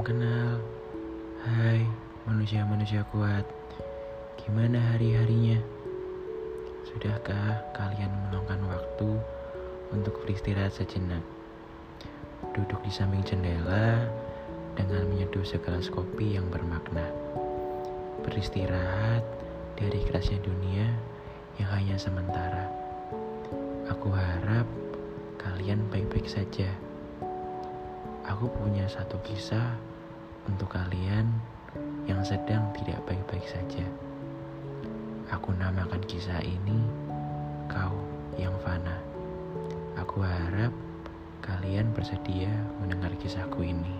kenal. Hai, manusia-manusia kuat. Gimana hari-harinya? Sudahkah kalian meluangkan waktu untuk beristirahat sejenak? Duduk di samping jendela dengan menyeduh segelas kopi yang bermakna. Beristirahat dari kerasnya dunia yang hanya sementara. Aku harap kalian baik-baik saja. Aku punya satu kisah untuk kalian yang sedang tidak baik-baik saja. Aku namakan kisah ini Kau yang Fana. Aku harap kalian bersedia mendengar kisahku ini.